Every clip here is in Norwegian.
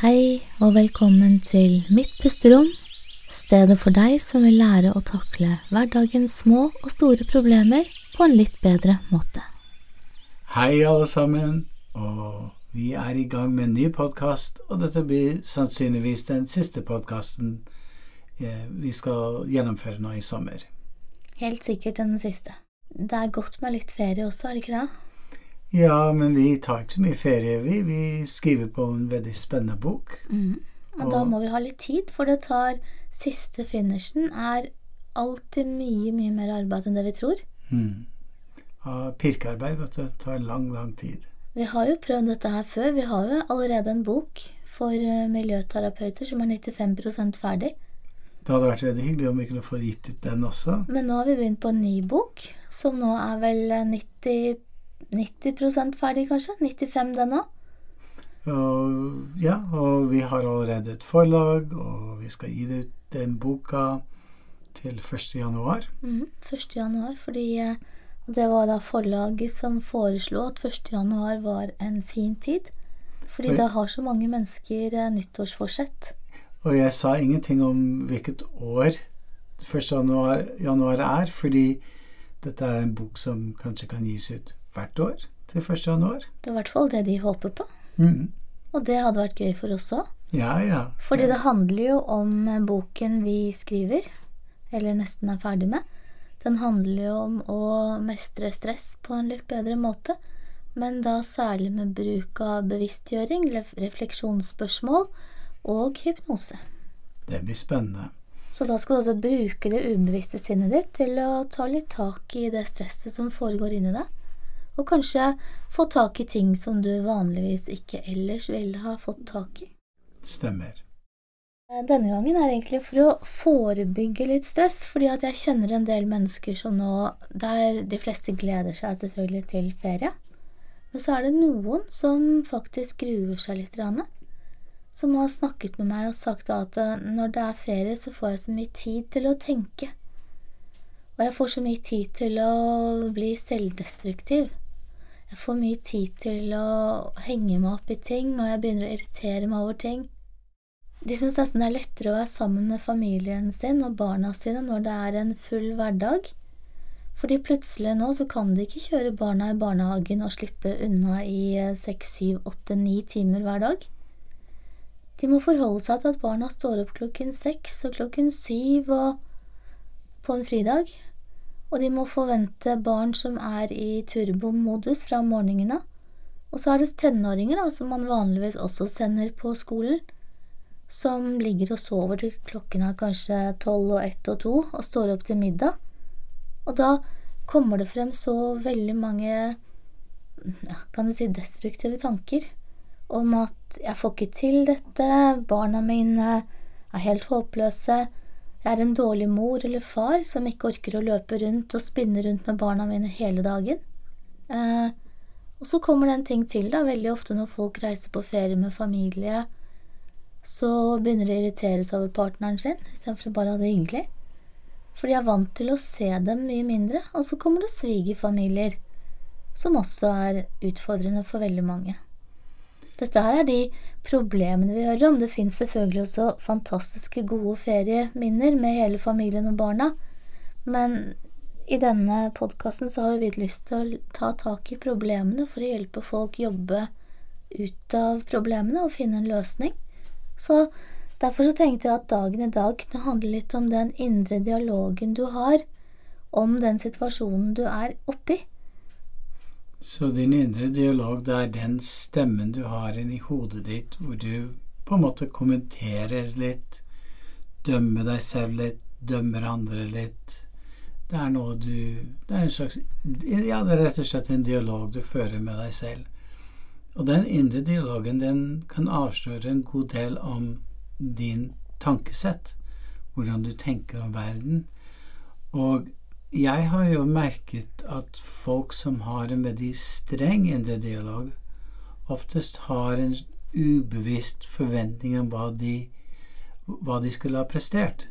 Hei og velkommen til Mitt pusterom, stedet for deg som vil lære å takle hverdagens små og store problemer på en litt bedre måte. Hei, alle sammen, og vi er i gang med en ny podkast, og dette blir sannsynligvis den siste podkasten eh, vi skal gjennomføre nå i sommer. Helt sikkert den siste. Det er godt med litt ferie også, er det ikke det? Ja, men vi tar ikke så mye ferie, vi. Vi skriver på en veldig spennende bok. Mm. Og da må vi ha litt tid, for det tar Siste finishen er alltid mye, mye mer arbeid enn det vi tror. Mm. Pirkearbeid vet du, tar lang, lang tid. Vi har jo prøvd dette her før. Vi har jo allerede en bok for eh, miljøterapeuter som er 95% ferdig. Det hadde vært veldig hyggelig om vi kunne få gitt ut den også. Men nå har vi begynt på en ny bok, som nå er vel 90, 90% ferdig, kanskje? 95 den òg? Ja, og vi har allerede et forlag, og vi skal gi ut den boka til 1. januar. Mm, 1. januar, fordi eh, det var da forlaget som foreslo at 1. januar var en fin tid. Fordi Oi. da har så mange mennesker eh, nyttårsforsett. Og jeg sa ingenting om hvilket år 1. januar, januar er, fordi dette er en bok som kanskje kan gis ut hvert år til 1. januar. Det er i hvert fall det de håper på. Mm. Og det hadde vært gøy for oss òg. Ja, ja. Fordi det handler jo om boken vi skriver, eller nesten er ferdig med. Den handler jo om å mestre stress på en litt bedre måte, men da særlig med bruk av bevisstgjøring, refleksjonsspørsmål og hypnose. Det blir spennende. Så da skal du også bruke det ubevisste sinnet ditt til å ta litt tak i det stresset som foregår inni deg, og kanskje få tak i ting som du vanligvis ikke ellers ville ha fått tak i. Stemmer. Denne gangen er egentlig for å forebygge litt stress, fordi at jeg kjenner en del mennesker som nå Der de fleste gleder seg selvfølgelig til ferie, men så er det noen som faktisk gruer seg litt. Rane, som har snakket med meg og sagt at eh, når det er ferie, så får jeg så mye tid til å tenke. Og jeg får så mye tid til å bli selvdestruktiv. Jeg får mye tid til å henge meg opp i ting, og jeg begynner å irritere meg over ting. De syns nesten det er lettere å være sammen med familien sin og barna sine når det er en full hverdag, fordi plutselig nå så kan de ikke kjøre barna i barnehagen og slippe unna i eh, seks, syv, åtte, ni timer hver dag. De må forholde seg til at barna står opp klokken seks og klokken syv og på en fridag, og de må forvente barn som er i turbomodus fra morgenen av. Og så er det tenåringer da, som man vanligvis også sender på skolen, som ligger og sover til klokken er kanskje tolv og ett og to og står opp til middag. Og da kommer det frem så veldig mange ja, kan du si destruktive tanker om at jeg får ikke til dette, barna mine er helt håpløse, jeg er en dårlig mor eller far som ikke orker å løpe rundt og spinne rundt med barna mine hele dagen. Eh, og så kommer det en ting til, da, veldig ofte når folk reiser på ferie med familie, så begynner de å irritere seg over partneren sin istedenfor å bare ha det hyggelig. For de er vant til å se dem mye mindre, og så kommer det svigerfamilier, som også er utfordrende for veldig mange. Dette her er de problemene vi hører om. Det fins selvfølgelig også fantastiske, gode ferieminner med hele familien og barna, men i denne podkasten så har vi lyst til å ta tak i problemene for å hjelpe folk jobbe ut av problemene og finne en løsning. Så derfor så tenkte jeg at dagen i dag kunne handle litt om den indre dialogen du har om den situasjonen du er oppi. Så din indre dialog, det er den stemmen du har inni hodet ditt, hvor du på en måte kommenterer litt, dømmer deg selv litt, dømmer andre litt. Det er noe du Det er en slags Ja, det er rett og slett en dialog du fører med deg selv. Og den indre dialogen, den kan avsløre en god del om din tankesett, hvordan du tenker om verden. Og jeg har jo merket at folk som har en veldig streng indre dialog, oftest har en ubevisst forventning om hva de, hva de skulle ha prestert.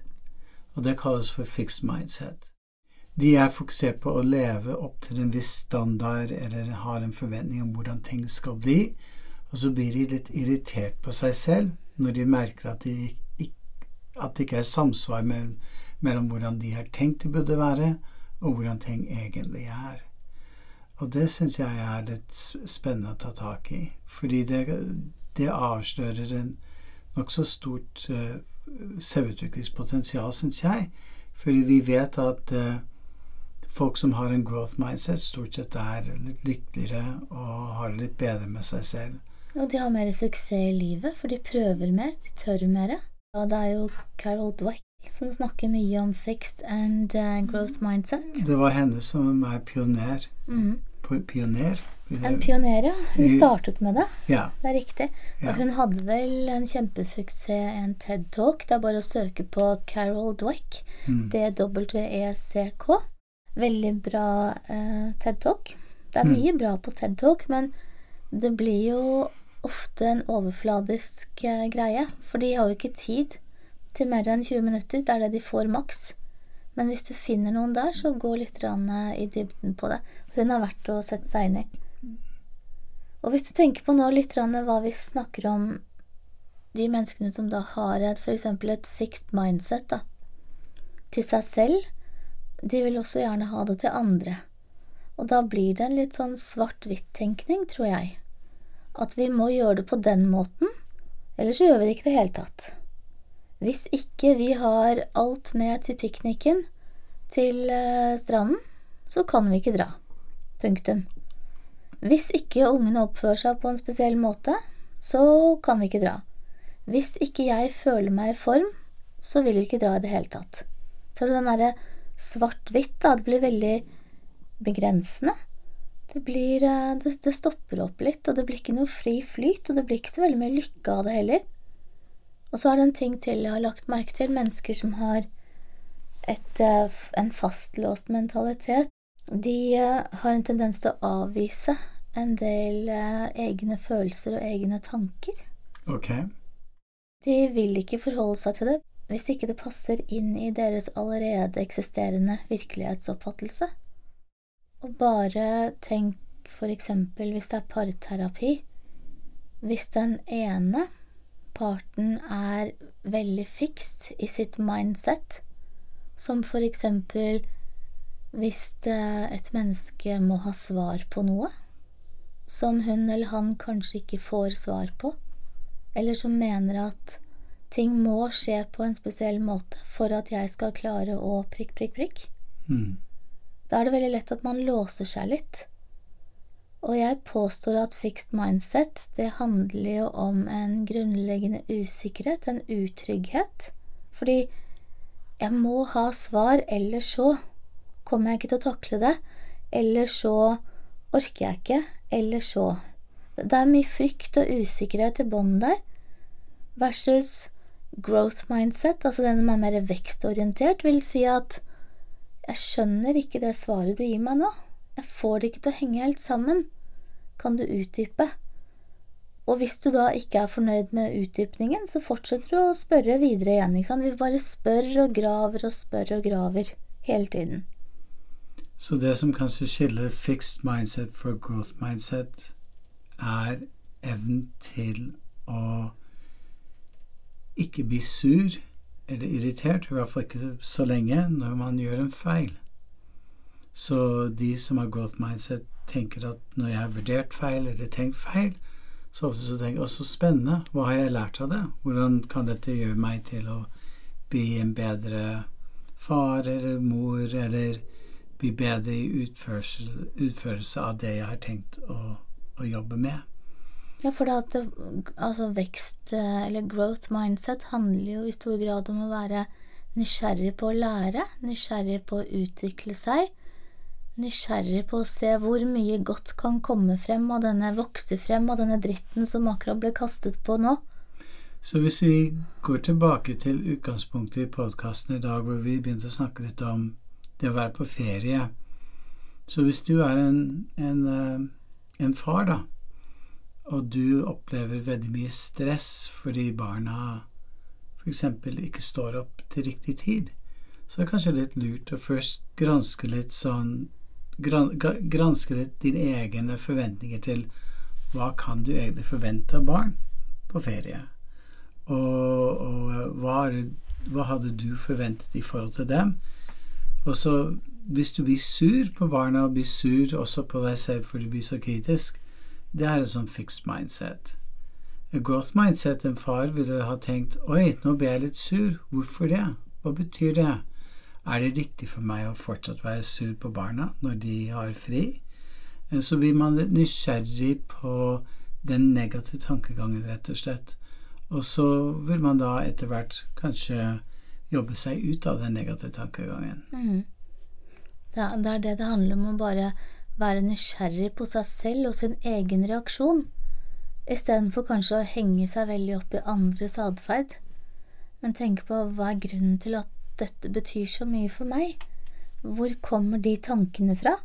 Og det kalles for fixed mindset. De er fokusert på å leve opp til en viss standard eller har en forventning om hvordan ting skal bli, Og så blir de litt irritert på seg selv når de merker at, de, at det ikke er samsvar med, mellom hvordan de har tenkt det burde være, og hvordan ting egentlig er. Og det syns jeg er litt spennende å ta tak i, fordi det, det avslører en nokså stort uh, selvutviklingspotensial, syns jeg. Fordi vi vet at uh, folk som har en growth mindset, stort sett er litt lykkeligere og har det litt bedre med seg selv. Og de har mer suksess i livet, for de prøver mer, de tør mer. Og det er jo Carol Dweck som snakker mye om fixed and uh, growth mindset. Det var henne som er pioner. Mm. Pioner? En pioner, ja. Hun startet med det. Ja. Det er riktig. Ja. Og hun hadde vel en kjempesuksess i en TED-talk. Det er bare å søke på Carol Dweck. Mm. D-W-E-C-K. Veldig bra eh, TED-talk. Det er Mm. mye bra på TED-talk, men det blir jo ofte en overfladisk eh, greie. For de har jo ikke tid til mer enn 20 minutter. Det er det de får maks. Men hvis du finner noen der, så gå litt eh, i dybden på det. Hun har vært å sette seg inn i. Og hvis du tenker på nå litt hva vi snakker om de menneskene som da har et f.eks. et fixed mindset da, til seg selv, de vil også gjerne ha det til andre. Og da blir det en litt sånn svart-hvitt-tenkning, tror jeg. At vi må gjøre det på den måten, ellers gjør vi det ikke i det hele tatt. Hvis ikke vi har alt med til pikniken til eh, stranden, så kan vi ikke dra. Punktum. Hvis ikke ungene oppfører seg på en spesiell måte, så kan vi ikke dra. Hvis ikke jeg føler meg i form, så vil vi ikke dra i det hele tatt. Så er det den derre svart-hvitt, da. Det blir veldig begrensende. Det blir eh, det, det stopper opp litt, og det blir ikke noe fri flyt, og det blir ikke så veldig mye lykke av det heller. Og så er det en ting til jeg har lagt merke til. Mennesker som har et, eh, en fastlåst mentalitet, de eh, har en tendens til å avvise en del egne følelser og egne tanker. Ok. De vil ikke forholde seg til det hvis ikke det passer inn i deres allerede eksisterende virkelighetsoppfattelse. Og bare tenk for eksempel hvis det er parterapi. Hvis den ene parten er veldig fikst i sitt mindset, som for eksempel hvis eh, et menneske må ha svar på noe, som hun eller han kanskje ikke får svar på, eller som mener at ting må skje på en spesiell måte for at jeg skal klare å prikk, prikk, prikk, Mm. Da er det veldig lett at man låser seg litt. Og jeg påstår at fixed mindset, det handler jo om en grunnleggende usikkerhet, en utrygghet. Fordi jeg må ha svar, ellers så kommer jeg ikke til å takle det. Eller så orker jeg ikke. Eller så Det er mye frykt og usikkerhet i bånn der. Versus growth mindset, altså den som er mer vekstorientert, vil si at jeg skjønner ikke det svaret du gir meg nå. Jeg får det ikke til å henge helt sammen. Kan du utdype? Og hvis du da ikke er fornøyd med utdypningen, så fortsetter du å spørre videre igjen. ikke sant? Vi bare spør og graver og spør og graver hele tiden. Så det som kanskje skiller fixed mindset fra growth mindset, er evnen til å ikke bli sur eller irritert, i hvert fall ikke så lenge, når man gjør en feil. Så de som har growth mindset, tenker at når jeg har vurdert feil eller tenkt feil, så ofte så tenker jeg også spennende. Hva har jeg lært av det? Hvordan kan dette gjøre meg til å bli en bedre far eller mor, eller bli bedre i utførelse, utførelse av det jeg har tenkt å, å jobbe med? Ja, for det at altså vekst, eh, eller growth mindset, handler jo i stor grad om å være nysgjerrig på å lære, nysgjerrig på å utvikle seg, nysgjerrig på å se hvor mye godt kan komme frem av denne, vokse frem av denne dritten som akkurat ble kastet på nå. Så hvis vi går tilbake til utgangspunktet i podkasten i dag, hvor vi begynte å snakke litt om det å være på ferie Så hvis du er en, en, eh, en far, da, og du opplever veldig mye stress fordi barna f.eks. ikke står opp til riktig tid, så er det kanskje litt lurt å først granske litt sånn gran, Granske litt dine egne forventninger til hva kan du egentlig forvente av barn på ferie? Og, og hva, hva, hadde du forventet i forhold til dem? Og så hvis du blir sur på barna, og blir sur også på deg selv fordi du blir så kritisk, det er en sånn fixed mindset. Et growth mindset, en far ville ha tenkt oi, nå ble jeg litt sur, hvorfor det? Hva betyr det? Er det riktig for meg å fortsatt være sur på barna når de har fri? Så blir man litt nysgjerrig på den negative tankegangen, rett og slett. Og så vil man da etter hvert kanskje jobbe seg ut av den negative tankegangen. Mm. Det, det er det det handler om, å bare være nysgjerrig på seg selv og sin egen reaksjon, istedenfor kanskje å henge seg veldig opp i andres atferd. Men tenke på hva er grunnen til at dette betyr så mye for meg? Hvor kommer de tankene fra?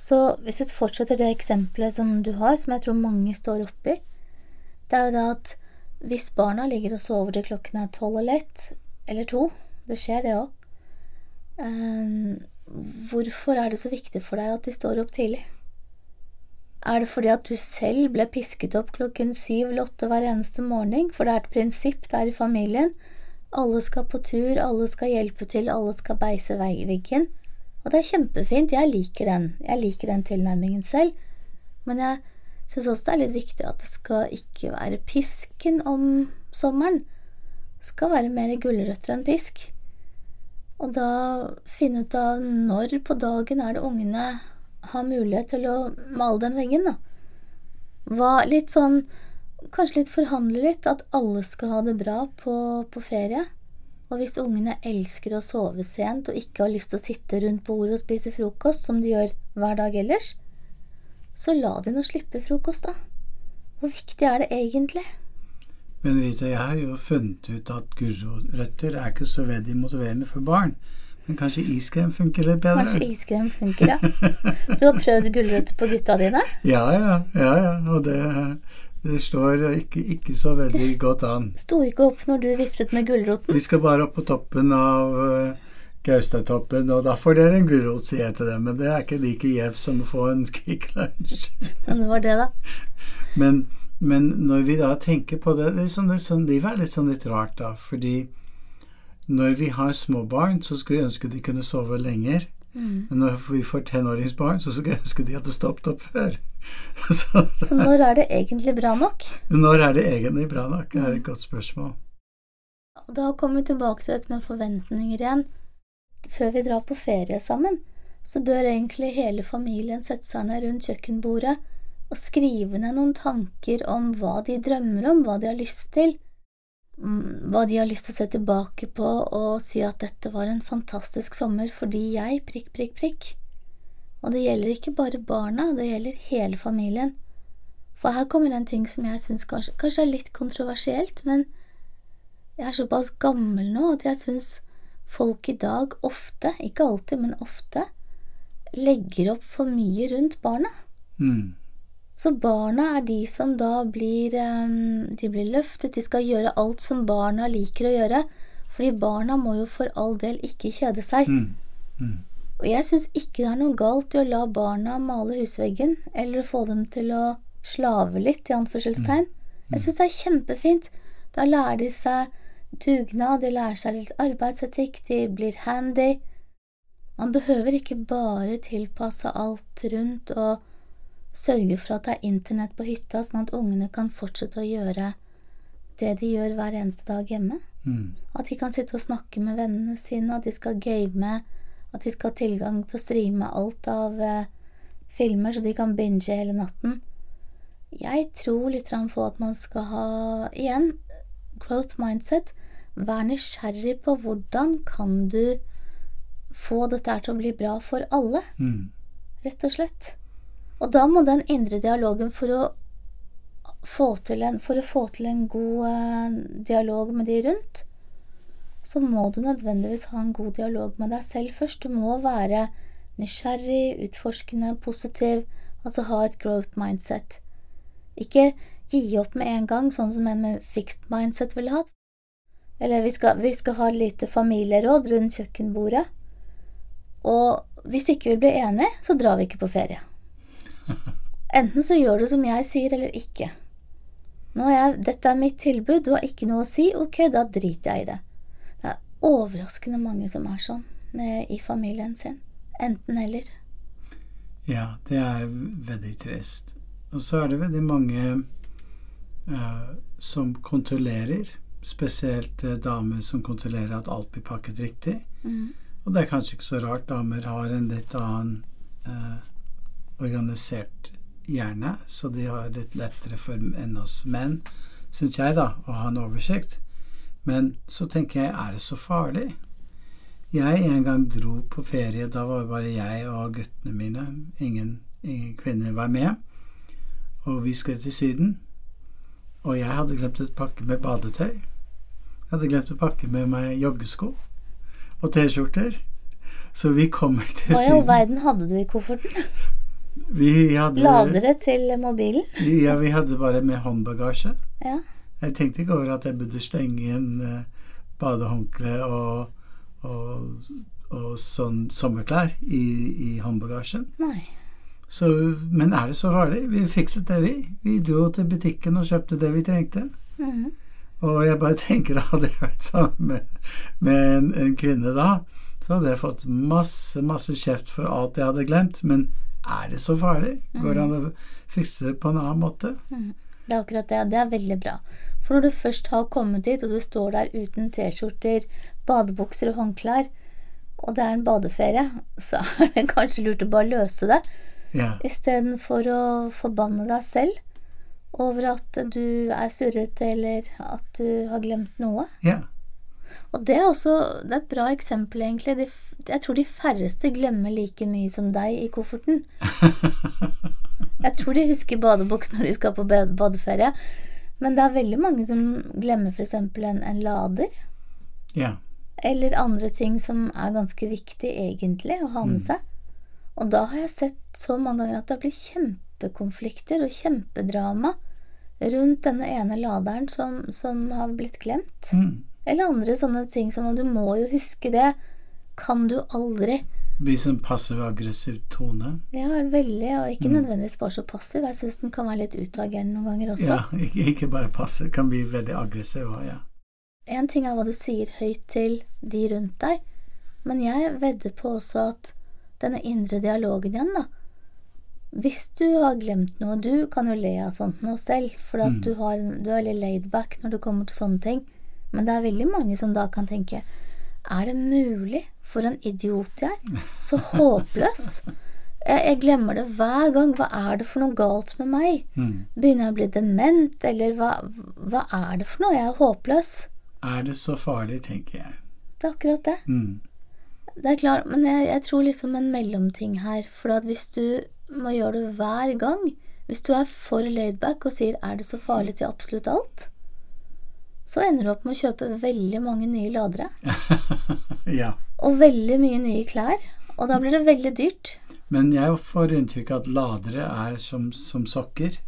Så hvis du fortsetter det eksempelet som du har, som jeg tror mange står oppi, det er jo det at hvis barna ligger og sover til klokken er tolv eller ett, eller to, det skjer det òg, hvorfor er det så viktig for deg at de står opp tidlig? Er det fordi at du selv ble pisket opp klokken syv eller åtte hver eneste morgen, for det er et prinsipp der i familien? Alle skal på tur, alle skal hjelpe til, alle skal beise veggen. Og det er kjempefint, jeg liker den, jeg liker den tilnærmingen selv, men jeg syns også det er litt viktig at det skal ikke være pisken om sommeren. Det skal være mer gulrøtter enn pisk. Og da finne ut av når på dagen er det ungene har mulighet til å male den veggen, da. Hva litt sånn Kanskje litt forhandle litt, at alle skal ha det bra på, på ferie. Og hvis ungene elsker å sove sent og ikke har lyst til å sitte rundt bordet og spise frokost, som de gjør hver dag ellers, så la de nå slippe frokost, da. Hvor viktig er det egentlig? Men Rita, jeg har jo funnet ut at gulrøtter er ikke så veldig motiverende for barn. Men kanskje iskrem funker litt bedre? Kanskje iskrem funker, ja. Du har prøvd gulrøtter på gutta dine? Ja, ja. ja, ja. Og det det står ikke, ikke så veldig det godt an. Sto ikke opp når du viftet med gulroten? Vi skal bare opp på toppen av uh, Gaustatoppen, og da får dere en gulrot, sier jeg til dem. Men det er ikke like gjevt som å få en Kvikk Lunsj. Men det var det, da. Men, men, når vi da tenker på det, det er sånn, det er sånn, Livet er litt sånn litt rart, da. Fordi når vi har små barn, så skulle vi ønske de kunne sove lenger. Mm. Men når vi får tenåringsbarn, så skulle jeg ønske de hadde stoppet opp før. så, så, når er det egentlig bra nok? Når er det egentlig bra nok, Det er et mm. godt spørsmål. Da kommer vi tilbake til dette med forventninger igjen. Før vi drar på ferie sammen, så bør egentlig hele familien sette seg ned rundt kjøkkenbordet og skrive ned noen tanker om hva de drømmer om, hva de har lyst til, Mm, hva de har lyst til å se tilbake på og si at dette var en fantastisk sommer fordi jeg… prikk, prikk, prikk. Og det gjelder ikke bare barna, det gjelder hele familien. For her kommer en ting som jeg syns kanskje, kanskje, er litt kontroversielt, men jeg er såpass gammel nå at jeg syns folk i dag ofte, ikke alltid, men ofte, legger opp for mye rundt barna. Mm. Så barna er de som da blir De blir løftet, de skal gjøre alt som barna liker å gjøre, fordi barna må jo for all del ikke kjede seg. Mm. Mm. Og jeg syns ikke det er noe galt i å la barna male husveggen, eller få dem til å slave litt, i anførselstegn. Mm. Jeg syns det er kjempefint. Da lærer de seg dugnad, de lærer seg litt arbeidsetikk, de blir handy. Man behøver ikke bare tilpasse alt rundt og Sørge for at det er internett på hytta, sånn at ungene kan fortsette å gjøre det de gjør hver eneste dag hjemme. Mm. At de kan sitte og snakke med vennene sine, at de skal game, at de skal ha tilgang til å streame alt av eh, filmer, så de kan binge hele natten. Jeg tror litt på at man skal ha, igjen, growth mindset. Vær nysgjerrig på hvordan kan du få dette til å bli bra for alle, mm. rett og slett. Og da må den indre dialogen for å få til en, for å få til en god eh, dialog med de rundt, så må du nødvendigvis ha en god dialog med deg selv først. Du må være nysgjerrig, utforskende, positiv, altså ha et growth mindset. Ikke gi opp med en gang, sånn som en med fixed mindset ville hatt. Eller vi skal, vi skal ha et lite familieråd rundt kjøkkenbordet. Og hvis ikke vi blir enige, så drar vi ikke på ferie. Enten så gjør du som jeg sier, eller ikke. Nå er jeg, dette er mitt tilbud, du har ikke noe å si, ok, da driter jeg i det. Det er overraskende mange som er sånn med, i familien sin. Enten eller. Ja, det er veldig trist. Og så er det veldig mange uh, som kontrollerer, spesielt uh, damer som kontrollerer at alt blir pakket riktig. Mm. Og det er kanskje ikke så rart. Damer har en litt annen eh, organisert hjerne, så de har litt lettere for enn oss menn, syns jeg, da, å ha en oversikt. Men så tenker jeg, er det så farlig? Jeg en gang dro på ferie. Da var det bare jeg og guttene mine. Ingen, ingen kvinner var med. Og vi skulle til Syden. Og jeg hadde glemt et pakke med badetøy. Jeg hadde glemt å pakke med meg joggesko og T-skjorter. Så vi kommer til Syden. Hva i all verden hadde du i kofferten? Vi hadde, Ladere til mobilen? ja, vi hadde bare med håndbagasje. Ja. Jeg tenkte ikke over at jeg burde slenge inn uh, badehåndkle og, og, og sånn sommerklær i, i håndbagasjen. Nei. Så, men er det så farlig? Vi fikset det, vi. Vi dro til butikken og kjøpte det vi trengte. Mhm. Og jeg bare tenker at hadde jeg vært sammen med, med en, en kvinne da, så hadde jeg fått masse, masse kjeft for alt jeg hadde glemt. Men er det så farlig? Går det an å fikse det på en annen måte? Det er akkurat det. Det er veldig bra. For når du først har kommet dit, og du står der uten T-skjorter, badebukser og håndklær, og det er en badeferie, så er det kanskje lurt å bare løse det, Ja. istedenfor å forbanne deg selv over at du er surrete, eller at du har glemt noe. ja. Og det er også det er et bra eksempel, egentlig. De, jeg tror de færreste glemmer like mye som deg i kofferten. Jeg tror de husker badebuks når de skal på badeferie, men det er veldig mange som glemmer f.eks. En, en lader. ja. Eller andre ting som er ganske viktig egentlig å ha med seg. Og da har jeg sett så mange ganger at det blir kjempekonflikter og kjempedrama rundt denne ene laderen som, som har blitt glemt. Mm. Eller andre sånne ting som du må jo huske det. Kan du aldri. Vise en passiv-aggressiv tone. Ja, veldig, og ikke nødvendigvis bare så passiv. Jeg syns den kan være litt utagerende noen ganger også. Ja, ikke, ikke bare passiv. Kan bli veldig aggressiv òg, ja. En ting er hva du sier høyt til de rundt deg, men jeg vedder på også at denne indre dialogen igjen, da Hvis du har glemt noe Du kan jo le av sånt noe selv, for mm. du, har, du er litt laidback når det kommer til sånne ting, men det er veldig mange som da kan tenke Er det mulig? For en idiot jeg er. Så håpløs. Jeg, jeg glemmer det hver gang. Hva er det for noe galt med meg? Mm. Begynner jeg å bli dement, eller hva, hva er det for noe? Jeg er håpløs. Er det så farlig, tenker jeg. Det er akkurat det. Mm. Det er klart, men jeg, jeg tror liksom en mellomting her. For at hvis du må gjøre det hver gang Hvis du er for laidback og sier 'er det så farlig til absolutt alt', så ender du opp med å kjøpe veldig mange nye ladere. ja. Og veldig mye nye klær. Og da blir det veldig dyrt. Men jeg får inntrykk av at ladere er som, som sokker.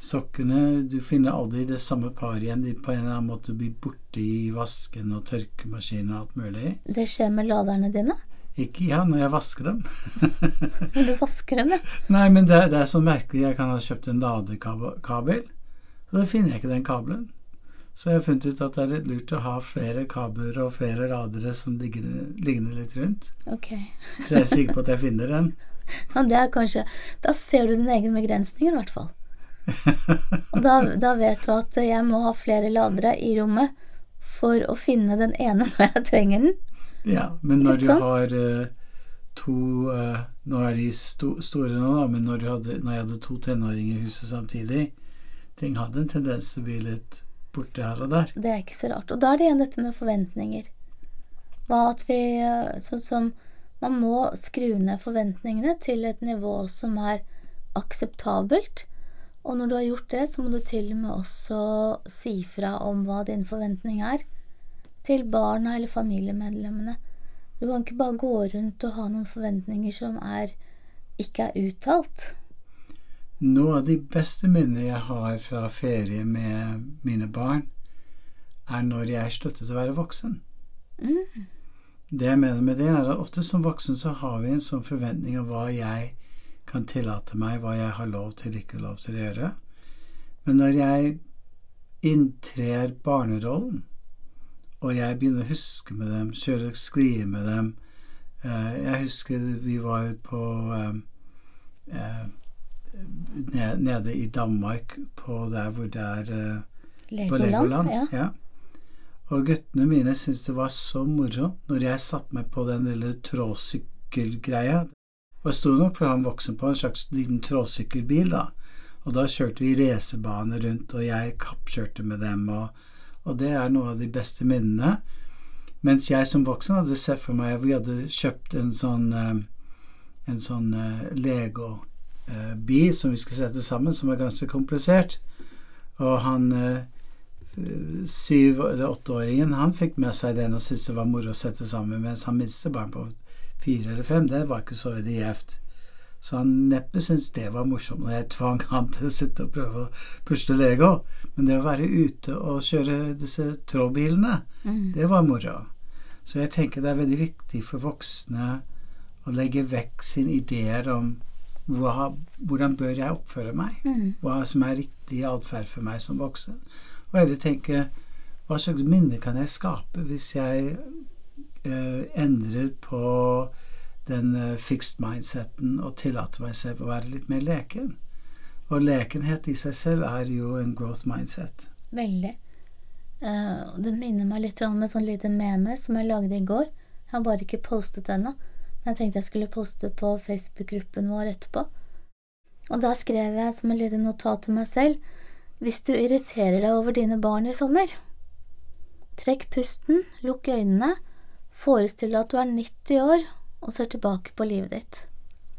Sokkene Du finner aldri det samme paret igjen. De på en eller annen måte blir borte i vasken og tørkemaskinen og alt mulig. Det skjer med laderne dine. Ikke ja, når jeg vasker dem. Når du vasker dem, ja. Nei, men det, det er så merkelig. Jeg kan ha kjøpt en ladekabel, og da finner jeg ikke den kabelen. Så jeg har funnet ut at det er litt lurt å ha flere kabler og flere ladere som ligger ligner litt rundt. Okay. Så jeg er sikker på at jeg finner dem. Ja, det er kanskje Da ser du dine egen begrensninger, i hvert fall. Og da, da vet du at jeg må ha flere ladere i rommet for å finne den ene når jeg trenger den. Ja, men når sånn. du har eh, to eh, Nå er de sto, store nå, da, men når, du hadde, når jeg hadde to tenåringer i huset samtidig Ting hadde en tendens til å bli litt borte her og der. Det er ikke så rart. Og da er det igjen dette med forventninger. Hva at vi Sånn som man må skru ned forventningene til et nivå som er akseptabelt. Og når du har gjort det, så må du til og med også si fra om hva din forventning er. Til barna eller familiemedlemmene. Du kan ikke bare gå rundt og ha noen forventninger som er ikke er uttalt. Noe av de beste minnene jeg har fra ferie med mine barn, er når jeg sluttet å være voksen. Mm. Det jeg mener med det, er at ofte som voksen så har vi en sånn forventning om hva jeg kan tillate meg hva jeg har lov til ikke lov til å gjøre. Men når jeg inntrer barnerollen, og jeg begynner å huske med dem, kjøre sklie med dem eh, Jeg husker vi var på eh, nede i Danmark, på der hvor det er Legoland. På Legoland. Ja. ja. Og guttene mine syntes det var så moro når jeg satte meg på den lille tråsykkelgreia. Og sto nok for han voksen på en slags liten tråsykkelbil, da. Og da kjørte vi racerbane rundt, og jeg kappkjørte med dem, og, og, det er noe av de beste minnene. Mens jeg som voksen hadde sett for meg at Vi hadde kjøpt en sånn eh, en sånn uh, Lego-bil som vi skal sette sammen, som var ganske komplisert. Og han uh, syv- eller åtteåringen, han fikk med seg den og syntes det var moro å sette sammen, mens han minste barn på fire eller fem, det var ikke så veldig gjevt. Så han neppe syntes det var morsomt når jeg tvang han til å sitte og prøve å pusle Lego. Men det å være ute og kjøre disse trådbilene, Mm. det var moro. Så jeg tenker det er veldig viktig for voksne å legge vekk sine ideer om hva, hvordan bør jeg oppføre meg, Mm. hva som er riktig atferd for meg som voksen. Og heller tenke hva slags minne kan jeg skape hvis jeg uh, endrer på den uh, fixed mindseten og tillater meg selv å være litt mer leken. Og lekenhet i seg selv er jo en growth mindset. Veldig. Uh, det minner meg litt om et sånn lite meme som jeg lagde i går. Jeg har bare ikke postet ennå, men jeg tenkte jeg skulle poste på Facebook-gruppen vår etterpå. Og da skrev jeg som et lite notat til meg selv Hvis du irriterer deg over dine barn i sommer, trekk pusten, lukk øynene, forestill deg at du er 90 år og ser tilbake på livet ditt.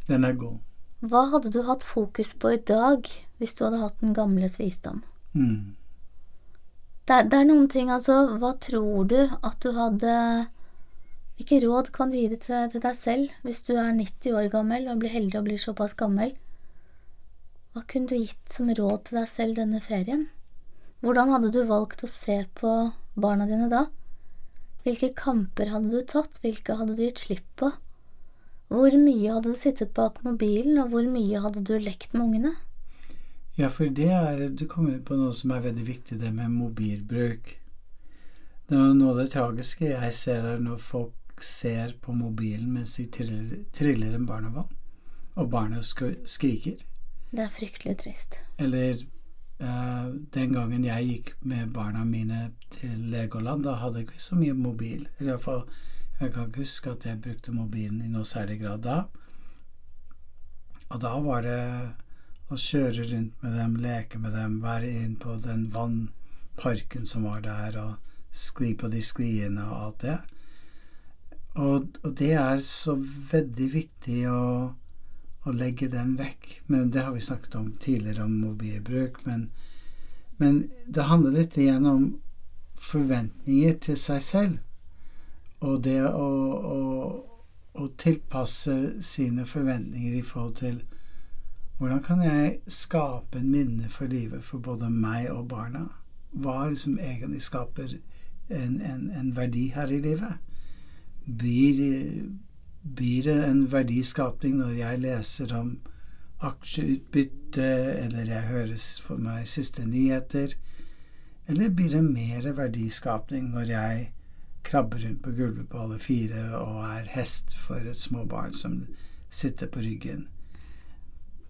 Den er god. Hva hadde du hatt fokus på i dag hvis du hadde hatt den gamles visdom? Mm. Det er, det er noen ting, altså Hva tror du at du hadde Hvilke råd kan du gi det til, til deg selv hvis du er 90 år gammel og blir heldig og blir såpass gammel? Hva kunne du gitt som råd til deg selv denne ferien? Hvordan hadde du valgt å se på barna dine da? Hvilke kamper hadde du tatt, hvilke hadde du gitt slipp på? Hvor mye hadde du sittet bak mobilen, og hvor mye hadde du lekt med ungene? Ja, for det er Du kommer inn på noe som er veldig viktig, det med mobilbruk. Det er noe av det tragiske jeg ser, er når folk ser på mobilen mens de triller, triller en barnevogn, og barnet sk skriker. Det er fryktelig trist. Eller eh, den gangen jeg gikk med barna mine til Legoland, da hadde jeg ikke så mye mobil. I hvert fall, jeg kan ikke huske at jeg brukte mobilen i noe særlig grad da. Og da var det å kjøre rundt med dem, leke med dem, være inn på den vannparken som var der, og skli på de skliene og alt det. Og, og det er så veldig viktig å, å legge den vekk. Men det har vi snakket om tidligere, om mobilbruk. Men, men det handler litt igjen om forventninger til seg selv. Og det å, å, å tilpasse sine forventninger i forhold til hvordan kan jeg skape en minne for livet for både meg og barna? Hva er det som egentlig skaper en, en, en verdi her i livet? Blir, blir det en verdiskapning når jeg leser om aksjeutbytte, eller jeg høres for meg siste nyheter? Eller blir det mer verdiskapning når jeg krabber rundt på gulvet på alle fire og er hest for et småbarn som sitter på ryggen?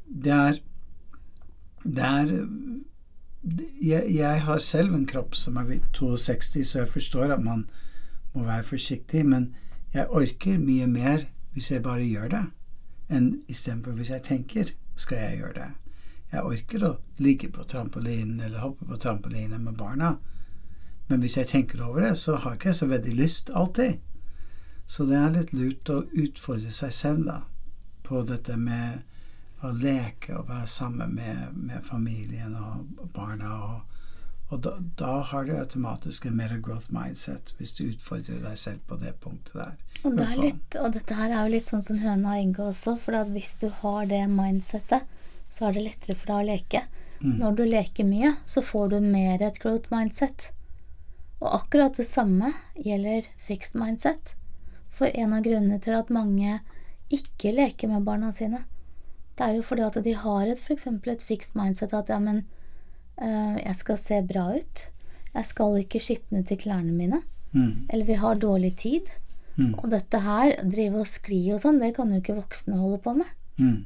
Det er Det er jeg, jeg, har selv en kropp som er 62, så jeg forstår at man må være forsiktig, men jeg orker mye mer hvis jeg bare gjør det, enn istedenfor hvis jeg tenker skal jeg gjøre det. Jeg orker å ligge på trampolinen eller hoppe på trampolinen med barna, men hvis jeg tenker over det, så har ikke jeg så veldig lyst alltid. Så det er litt lurt å utfordre seg selv da, på dette med å leke og være sammen med, med familien og barna. Og, og da, da, har du automatisk en mer growth mindset hvis du utfordrer deg selv på det punktet der. Og, det litt, og dette her er jo litt sånn som høna og egget også, for hvis du har det mindsettet, så er det lettere for deg å leke. Mm. Når du leker mye, så får du mer et growth mindset. Og akkurat det samme gjelder fixed mindset. For en av grunnene til at mange ikke leker med barna sine, Det er jo fordi at de har et, eksempel et fixed mindset at ja, men jeg skal se bra ut. Jeg skal ikke skitne til klærne mine. Mm. Eller vi har dårlig tid. Mm. Og dette her, drive og skli og sånn, det kan jo ikke voksne holde på med. Mm.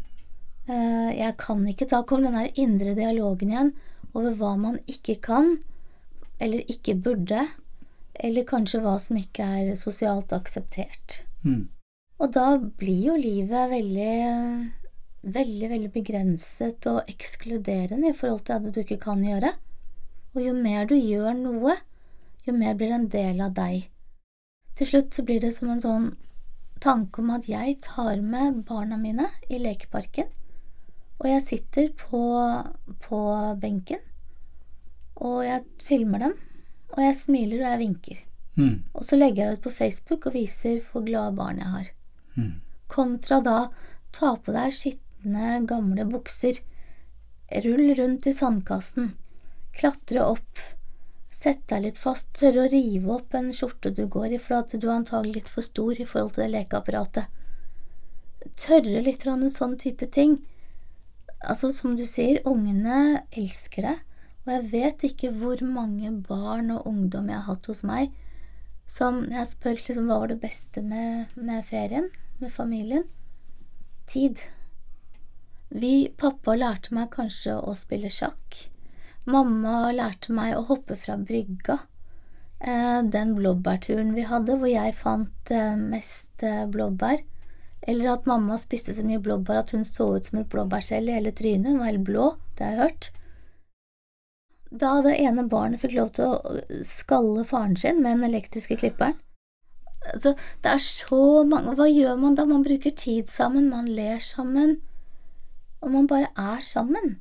Eh, jeg kan ikke ta Kom den der indre dialogen igjen over hva man ikke kan, eller ikke burde, eller kanskje hva som ikke er sosialt akseptert. Mm. Og da blir jo livet veldig, veldig, veldig begrenset og ekskluderende i forhold til at du ikke kan gjøre. Og jo mer du gjør noe, jo mer blir det en del av deg. Til slutt så blir det som en sånn tanke om at jeg tar med barna mine i lekeparken, og jeg sitter på, på benken, og jeg filmer dem, og jeg smiler og jeg vinker. Mm. Og så legger jeg det ut på Facebook og viser hvor glade barn jeg har. Mm. Kontra da ta på deg skitne, gamle bukser, rull rundt i sandkassen, klatre opp, sett deg litt fast, tørre å rive opp en skjorte du går i for at du er antagelig litt for stor i forhold til det lekeapparatet. Tørre litt en sånn type ting. Altså, som du sier, ungene elsker det, og jeg vet ikke hvor mange barn og ungdom jeg har hatt hos meg som jeg spør liksom hva var det beste med, med ferien, med familien tid. Vi, pappa lærte meg kanskje å spille sjakk. Mamma lærte meg å hoppe fra brygga. Eh, den blåbærturen vi hadde, hvor jeg fant eh, mest eh, blåbær. Eller at mamma spiste så mye blåbær at hun så ut som et blåbærskjell i hele trynet. Hun var helt blå, det har jeg hørt. Da det ene barnet fikk lov til å skalle faren sin med den elektriske klipperen Altså, det er så mange Hva gjør man da? Man bruker tid sammen, man ler sammen, og man bare er sammen.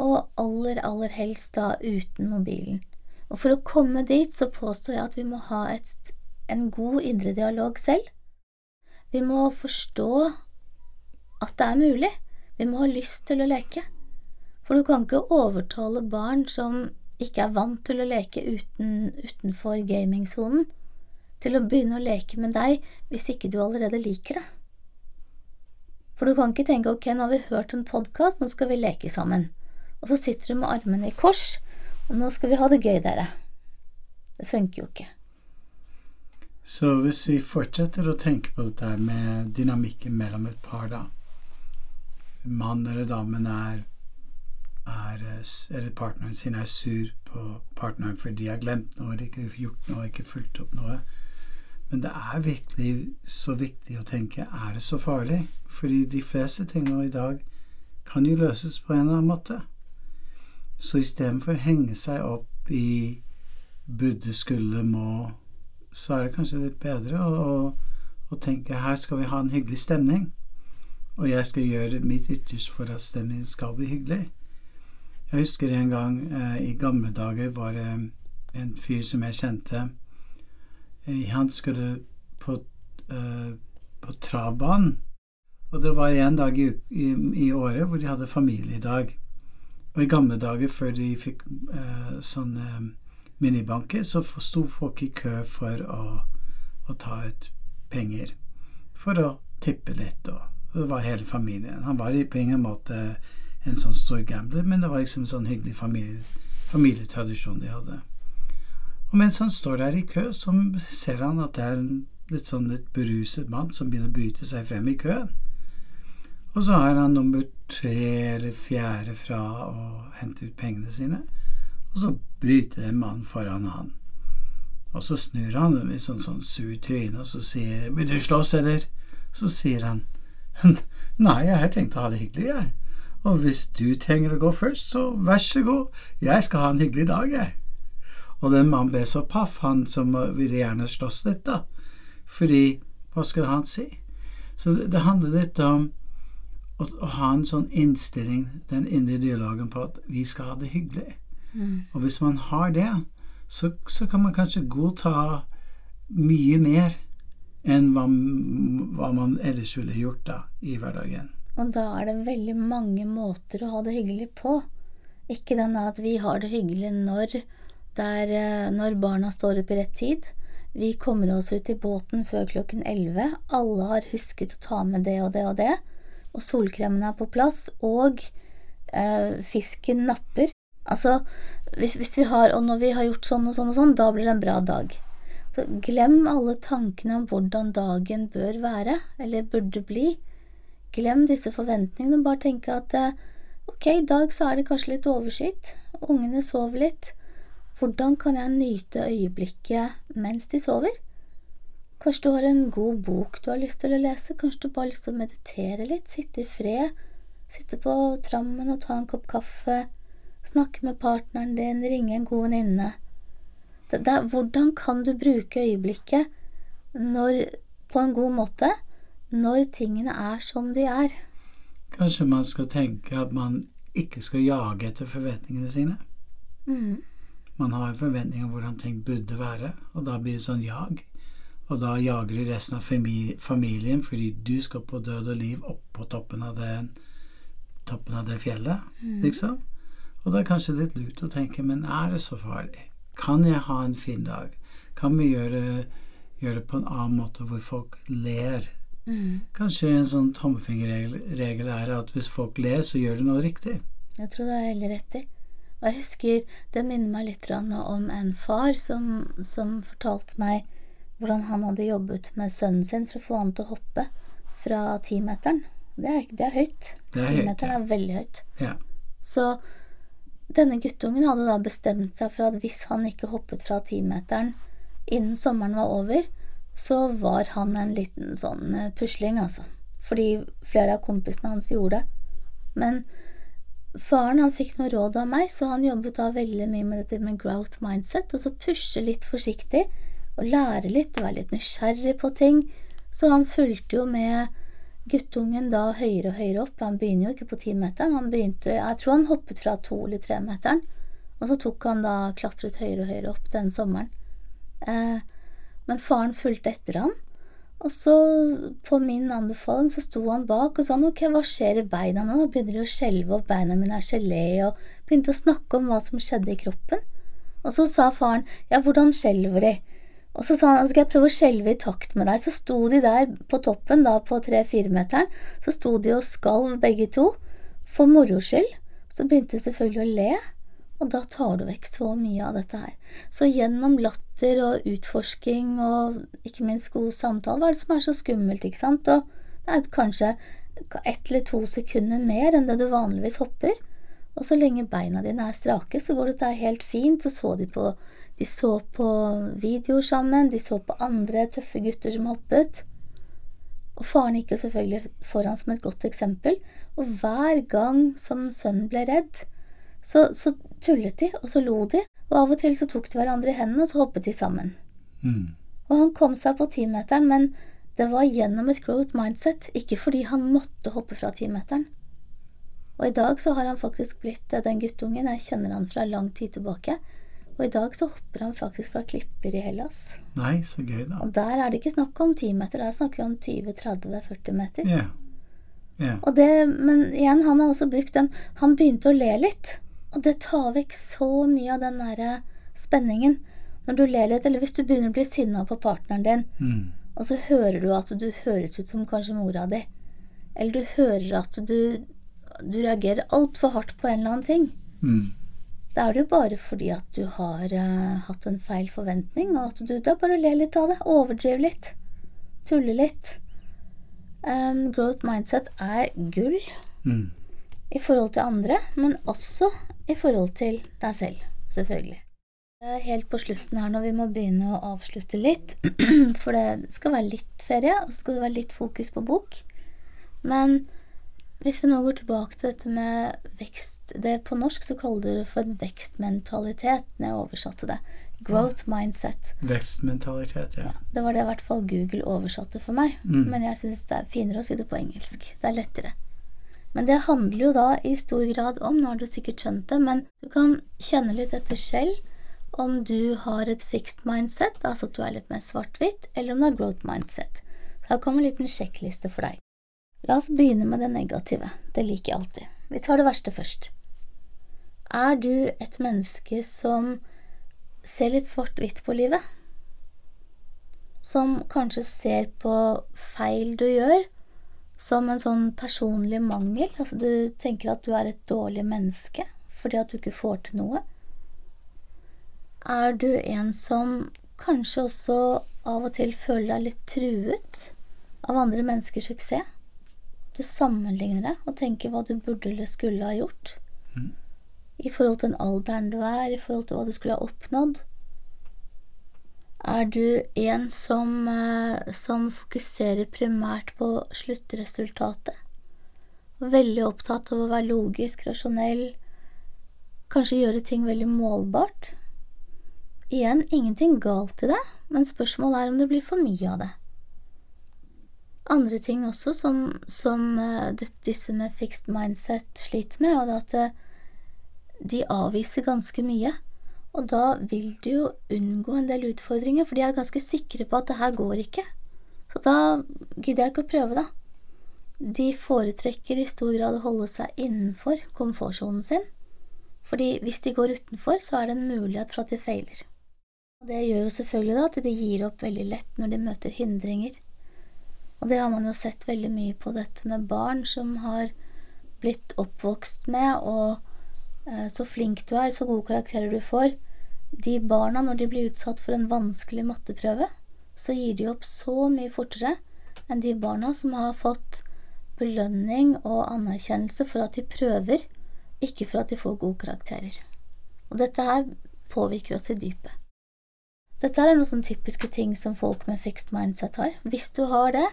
Og aller, aller helst da uten mobilen. Og for å komme dit så påstår jeg at vi må ha et, en god indre dialog selv. Vi må forstå at det er mulig. Vi må ha lyst til å leke. For du kan ikke overtale barn som ikke er vant til å leke uten, utenfor gamingsonen, til å begynne å leke med deg hvis ikke du allerede liker det. For du kan ikke tenke ok, nå har vi hørt en podkast, nå skal vi leke sammen. Og så sitter du med armene i kors, og nå skal vi ha det gøy, dere. Det funker jo ikke. Så hvis vi fortsetter å tenke på dette med dynamikken mellom et par, da Mann eller damen er, er Eller partneren sin er sur på partneren fordi de har glemt noe, de har ikke gjort noe, ikke fulgt opp noe. Men det er virkelig så viktig å tenke er det så farlig? Fordi de fleste tingene i dag kan jo løses på en eller annen måte. Så istedenfor å henge seg opp i burde, skulle, må, så er det kanskje litt bedre å, å, å tenke her skal vi ha en hyggelig stemning. Og jeg skal gjøre mitt ytterste for at stemningen skal bli hyggelig. Jeg husker en gang eh, i gamle dager var det en fyr som jeg kjente. Eh, han skulle på, eh, på travbanen. Og det var en dag i, i, i, året hvor de hadde familiedag. Og i gamle dager, før de fikk eh, sånne minibanker, så sto folk i kø for å, å ta ut penger. For å tippe litt, og det var hele familien. Han var på ingen måte en sånn stor gambler, men det var liksom en sånn hyggelig familie, familietradisjon de hadde. Og mens han står der i kø, så ser han at det er en litt sånn litt beruset mann som begynner å bryte seg frem i køen. Og så har han nummer tre eller fjerde fra å hente ut pengene sine, og så bryter en mann foran han. Og så snur han med sånn, sånn sur tryne og så sier 'Vil du slåss, eller?' Så sier han 'Nei, jeg har tenkt å ha det hyggelig, jeg'. Og hvis du trenger å gå først, så vær så god, jeg skal ha en hyggelig dag, jeg. Og den mannen ble så paff, han som ville gjerne slåss litt, da. Fordi hva skulle han si? Så det, det handler litt om å, å, ha en sånn innstilling, den indre dialogen på at vi skal ha det hyggelig. Mm. Og hvis man har det, så, så kan man kanskje godta mye mer enn hva, hva man ellers ville gjort da i hverdagen. Og da er det veldig mange måter å ha det hyggelig på. Ikke den at vi har det hyggelig når, der, når barna står opp i rett tid. Vi kommer oss ut i båten før klokken elleve. Alle har husket å ta med det og det og det. og solkremen er på plass, og eh, fisken napper. Altså, hvis, hvis, vi har Og når vi har gjort sånn og sånn og sånn, da blir det en bra dag. Så glem alle tankene om hvordan dagen bør være, eller burde bli. Glem disse forventningene, bare tenke at eh, ok, i dag så er det kanskje litt overskyet, ungene sover litt. Hvordan kan jeg nyte øyeblikket mens de sover? Kanskje du har en god bok du har lyst til å lese, kanskje du bare har lyst til å meditere litt, sitte i fred, sitte på trammen og ta en kopp kaffe, snakke med partneren din, ringe en god venninne. Hvordan kan du bruke øyeblikket når, på en god måte når tingene er som de er? Kanskje man skal tenke at man ikke skal jage etter forventningene sine. Mm. Man har en forventning om hvordan ting burde være, og da blir det sånn jag. Og da jager du resten av familien fordi du skal på død og liv opp på toppen av det, toppen av det fjellet, mm. liksom. Og det er kanskje litt lurt å tenke, men er det så farlig? Kan jeg ha en fin dag? Kan vi gjøre, gjøre det på en annen måte hvor folk ler? Mm. Kanskje en sånn tommefingerregel er at hvis folk ler, så gjør du noe riktig. Jeg tror det er veldig rett i. Og jeg husker det minner meg litt om en far som, som fortalte meg hvordan han hadde jobbet med sønnen sin for å få han til å hoppe fra timeteren. Det, er, det er høyt. Timeteren er veldig høyt. Ja. Så denne guttungen hadde da bestemt seg for at hvis han ikke hoppet fra timeteren innen sommeren var over, så var han en liten sånn eh, pusling, altså. Fordi flere av kompisene hans gjorde det. Men faren han fikk noe råd av meg, så han jobbet da veldig mye med dette med growth mindset, og så pushe litt forsiktig og lære litt og være litt nysgjerrig på ting. Så han fulgte jo med guttungen da høyere og høyere opp. Han begynner jo ikke på timeteren, han begynte Jeg tror han hoppet fra to- eller tremeteren, og så tok han da klatret høyere og høyere opp den sommeren. Eh, men faren fulgte etter han. Og så, på min anbefaling, så sto han bak og sa ok, hva skjer i beina nå? Nå begynner de å skjelve, og beina mine er gelé, og begynte å snakke om hva som skjedde i kroppen. Og så sa faren ja, hvordan skjelver de? Og så sa han skal jeg prøve å skjelve i takt med deg. Så sto de der på toppen, da på tre-firemeteren, så sto de og skalv begge to, for moro skyld. Så begynte de selvfølgelig å le, og da tar du vekk så mye av dette her. Så gjennom latter og utforsking og ikke minst god samtale, hva er det som er så skummelt, ikke sant? Og det er kanskje ett eller to sekunder mer enn det du vanligvis hopper. Og så lenge beina dine er strake, så går dette helt fint. Så så de på de så på videoer sammen, de så på andre tøffe gutter som hoppet. Og faren gikk jo selvfølgelig foran som et godt eksempel, og hver gang som sønnen ble redd, så, så, tullet de, og så lo de, og av og til så tok de hverandre i hendene, og så hoppet de sammen. Mm. Og han kom seg på timeteren, men det var gjennom et growth mindset, ikke fordi han måtte hoppe fra timeteren. Og i dag så har han faktisk blitt den guttungen, jeg kjenner han fra lang tid tilbake, og i dag så hopper han faktisk fra klipper i Hellas. Nei, så gøy da. Og der er det ikke snakk om 10 meter, der snakker vi om 20-30-40 meter. Ja. Yeah. Og det, men igjen, han har også brukt den Han begynte å le litt, og det tar vekk så mye av den derre spenningen. Når du ler litt, eller hvis du begynner å bli sinna på partneren din, mm. og så hører du at du høres ut som kanskje mora di, eller du hører at du, du reagerer altfor hardt på en eller annen ting, mm da er det jo bare fordi at du har uh, hatt en feil forventning, og at du da bare ler litt av det, overdriver litt, tuller litt. Um, growth mindset er gull mm. I forhold til andre, men også i forhold til deg selv, selvfølgelig. Helt på slutten her når vi må begynne å avslutte litt, for det skal være litt ferie, og så skal det være litt fokus på bok. Men hvis vi nå går tilbake til dette med vekst det På norsk så kaller de det for vekstmentalitet, når jeg oversatte det. Growth mindset. Vekstmentalitet, ja. ja. Det var det i hvert fall Google oversatte for meg. Mm. Men jeg syns det er finere å si det på engelsk. Det er lettere. Men det handler jo da i stor grad om, nå har du sikkert skjønt det, men du kan kjenne litt etter selv om du har et fixed mindset, altså at du er litt mer svart-hvitt, eller om du har growth mindset. Så her kommer en liten sjekkliste for deg. La oss begynne med det negative. Det liker jeg alltid. Vi tar det verste først. Er du et menneske som ser litt svart-hvitt på livet? Som kanskje ser på feil du gjør, som en sånn personlig mangel. Altså du tenker at du er et dårlig menneske fordi at du ikke får til noe. Er du en som kanskje også av og til føler deg litt truet av andre menneskers suksess? Du sammenligner deg og tenker hva du burde eller skulle ha gjort. Mm. I forhold til den alderen du er, i forhold til hva du skulle ha oppnådd. Er du en som, eh, som fokuserer primært på sluttresultatet? Veldig opptatt av å være logisk, rasjonell, kanskje gjøre ting veldig målbart? Igjen, ingenting galt i det, men spørsmålet er om det blir for mye av det. Andre ting også som, som eh, disse med fixed mindset sliter med, det at eh, de avviser ganske mye. Og da vil du jo unngå en del utfordringer, for de er ganske sikre på at det her går ikke. Så da gidder jeg ikke å prøve, da. De foretrekker i stor grad å holde seg innenfor komfortsonen sin, fordi hvis de går utenfor, så er det en mulighet for at de feiler. Og det gjør jo selvfølgelig da at de gir opp veldig lett når de møter hindringer. Og det har man jo sett veldig mye på dette med barn som har blitt oppvokst med og så flink du er, så gode karakterer du får. De barna, når de blir utsatt for en vanskelig matteprøve, så gir de opp så mye fortere enn de barna som har fått belønning og anerkjennelse for at de prøver, ikke for at de får gode karakterer. Og dette her påvirker oss i dypet. Dette er noen sånne typiske ting som folk med fixed mindset har. Hvis du har det,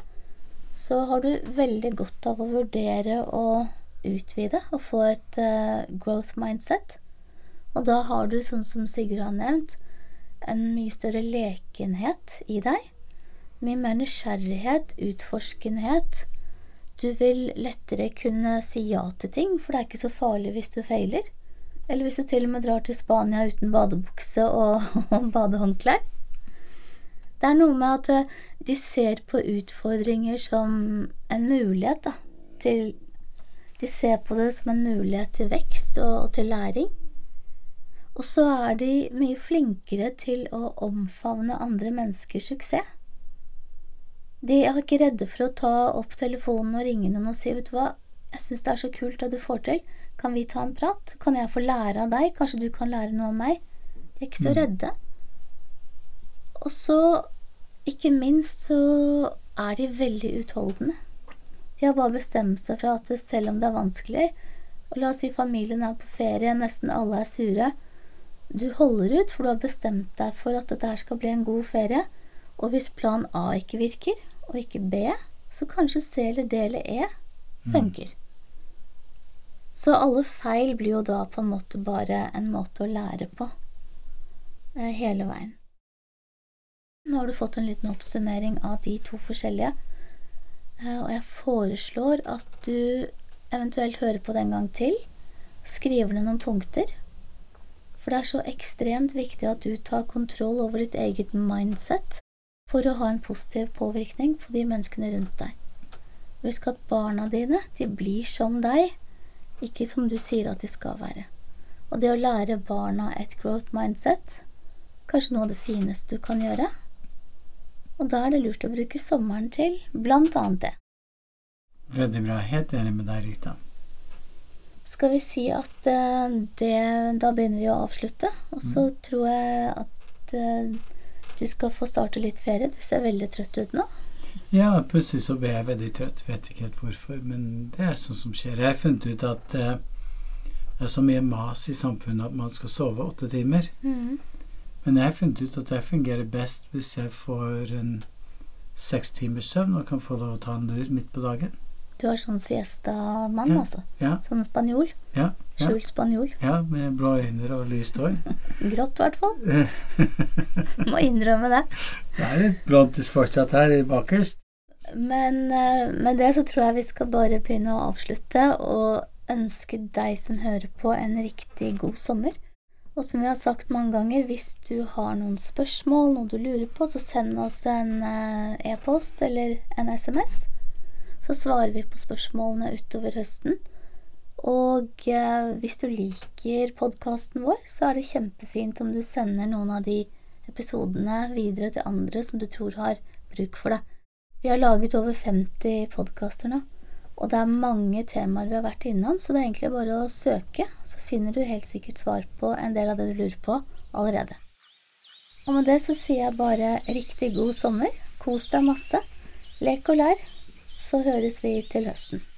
så har du veldig godt av å vurdere å utvide og få et uh, growth mindset. Og da har du, sånn som Sigurd har nevnt, en mye større lekenhet i deg. Mye mer nysgjerrighet, utforskenhet. Du vil lettere kunne si ja til ting, for det er ikke så farlig hvis du feiler. Eller hvis du til og med drar til Spania uten badebukse og, og badehåndklær. Det er noe med at eh, de ser på utfordringer som en mulighet da, til de ser på det som en mulighet til vekst og, og til læring. Og så er de mye flinkere til å omfavne andre menneskers suksess. De er ikke redde for å ta opp telefonen og ringe noen og si, vet du hva, jeg synes det er så kult det du får til, kan vi ta en prat, kan jeg få lære av deg, kanskje du kan lære noe av meg? De er ikke så mm. redde. Og så, ikke minst, så er de veldig utholdende. De har bare bestemt seg for at selv om det er vanskelig, og la oss si familien er på ferie, nesten alle er sure, du holder ut, for du har bestemt deg for at dette her skal bli en god ferie, og hvis plan A ikke virker, og ikke B, så kanskje C eller D eller E mm. funker. Mm. Så alle feil blir jo da på en måte bare en måte å lære på eh, hele veien. Nå har du fått en liten oppsummering av de to forskjellige. Eh, og jeg foreslår at du eventuelt hører på det en gang til, skriver ned noen punkter, for det er så ekstremt viktig at du tar kontroll over ditt eget mindset for å ha en positiv påvirkning på de menneskene rundt deg. Husk at barna dine, de blir som deg, ikke som du sier at de skal være. Og det å lære barna et growth mindset, kanskje noe av det fineste du kan gjøre, og da er det lurt å bruke sommeren til blant annet det. Veldig bra. Helt enig med deg, Rita. Skal vi si at uh, det Da begynner vi å avslutte, og så mm. tror jeg at uh, du skal få starte litt ferie. Du ser veldig trøtt ut nå. Ja, plutselig så ble jeg veldig trøtt. Vet ikke helt hvorfor, men det er sånn som skjer. Jeg har funnet ut at uh, det er så mye mas i samfunnet at man skal sove åtte timer. Mm. Men jeg har funnet ut at det fungerer best hvis jeg får en seks timers søvn og kan få lov å ta en lur midt på dagen. Du har sånn siesta-mann, ja, altså? Ja. Sånn spanjol? Ja, ja. Skjult spanjol? Ja, med blå øyne og lyst hår. Grått, i hvert fall. Må innrømme det. Det er litt blontis fortsatt her i bakerst. Men eh, med det så tror jeg vi skal bare begynne å avslutte og ønske deg som hører på, en riktig god sommer. Og som vi har sagt mange ganger, hvis du har noen spørsmål, noe du lurer på, så send oss en eh, e-post eller en SMS. Så svarer vi på spørsmålene utover høsten. Og eh, hvis du liker podkasten vår, så er det kjempefint om du sender noen av de episodene videre til andre som du tror har bruk for det. Vi har laget over 50 podkaster nå, Og det er mange temaer vi har vært innom, så det er egentlig bare å søke, så finner du helt sikkert svar på en del av det du lurer på allerede. Og med det så sier jeg bare riktig god sommer, kos deg masse, lek og lær, så høres vi til høsten.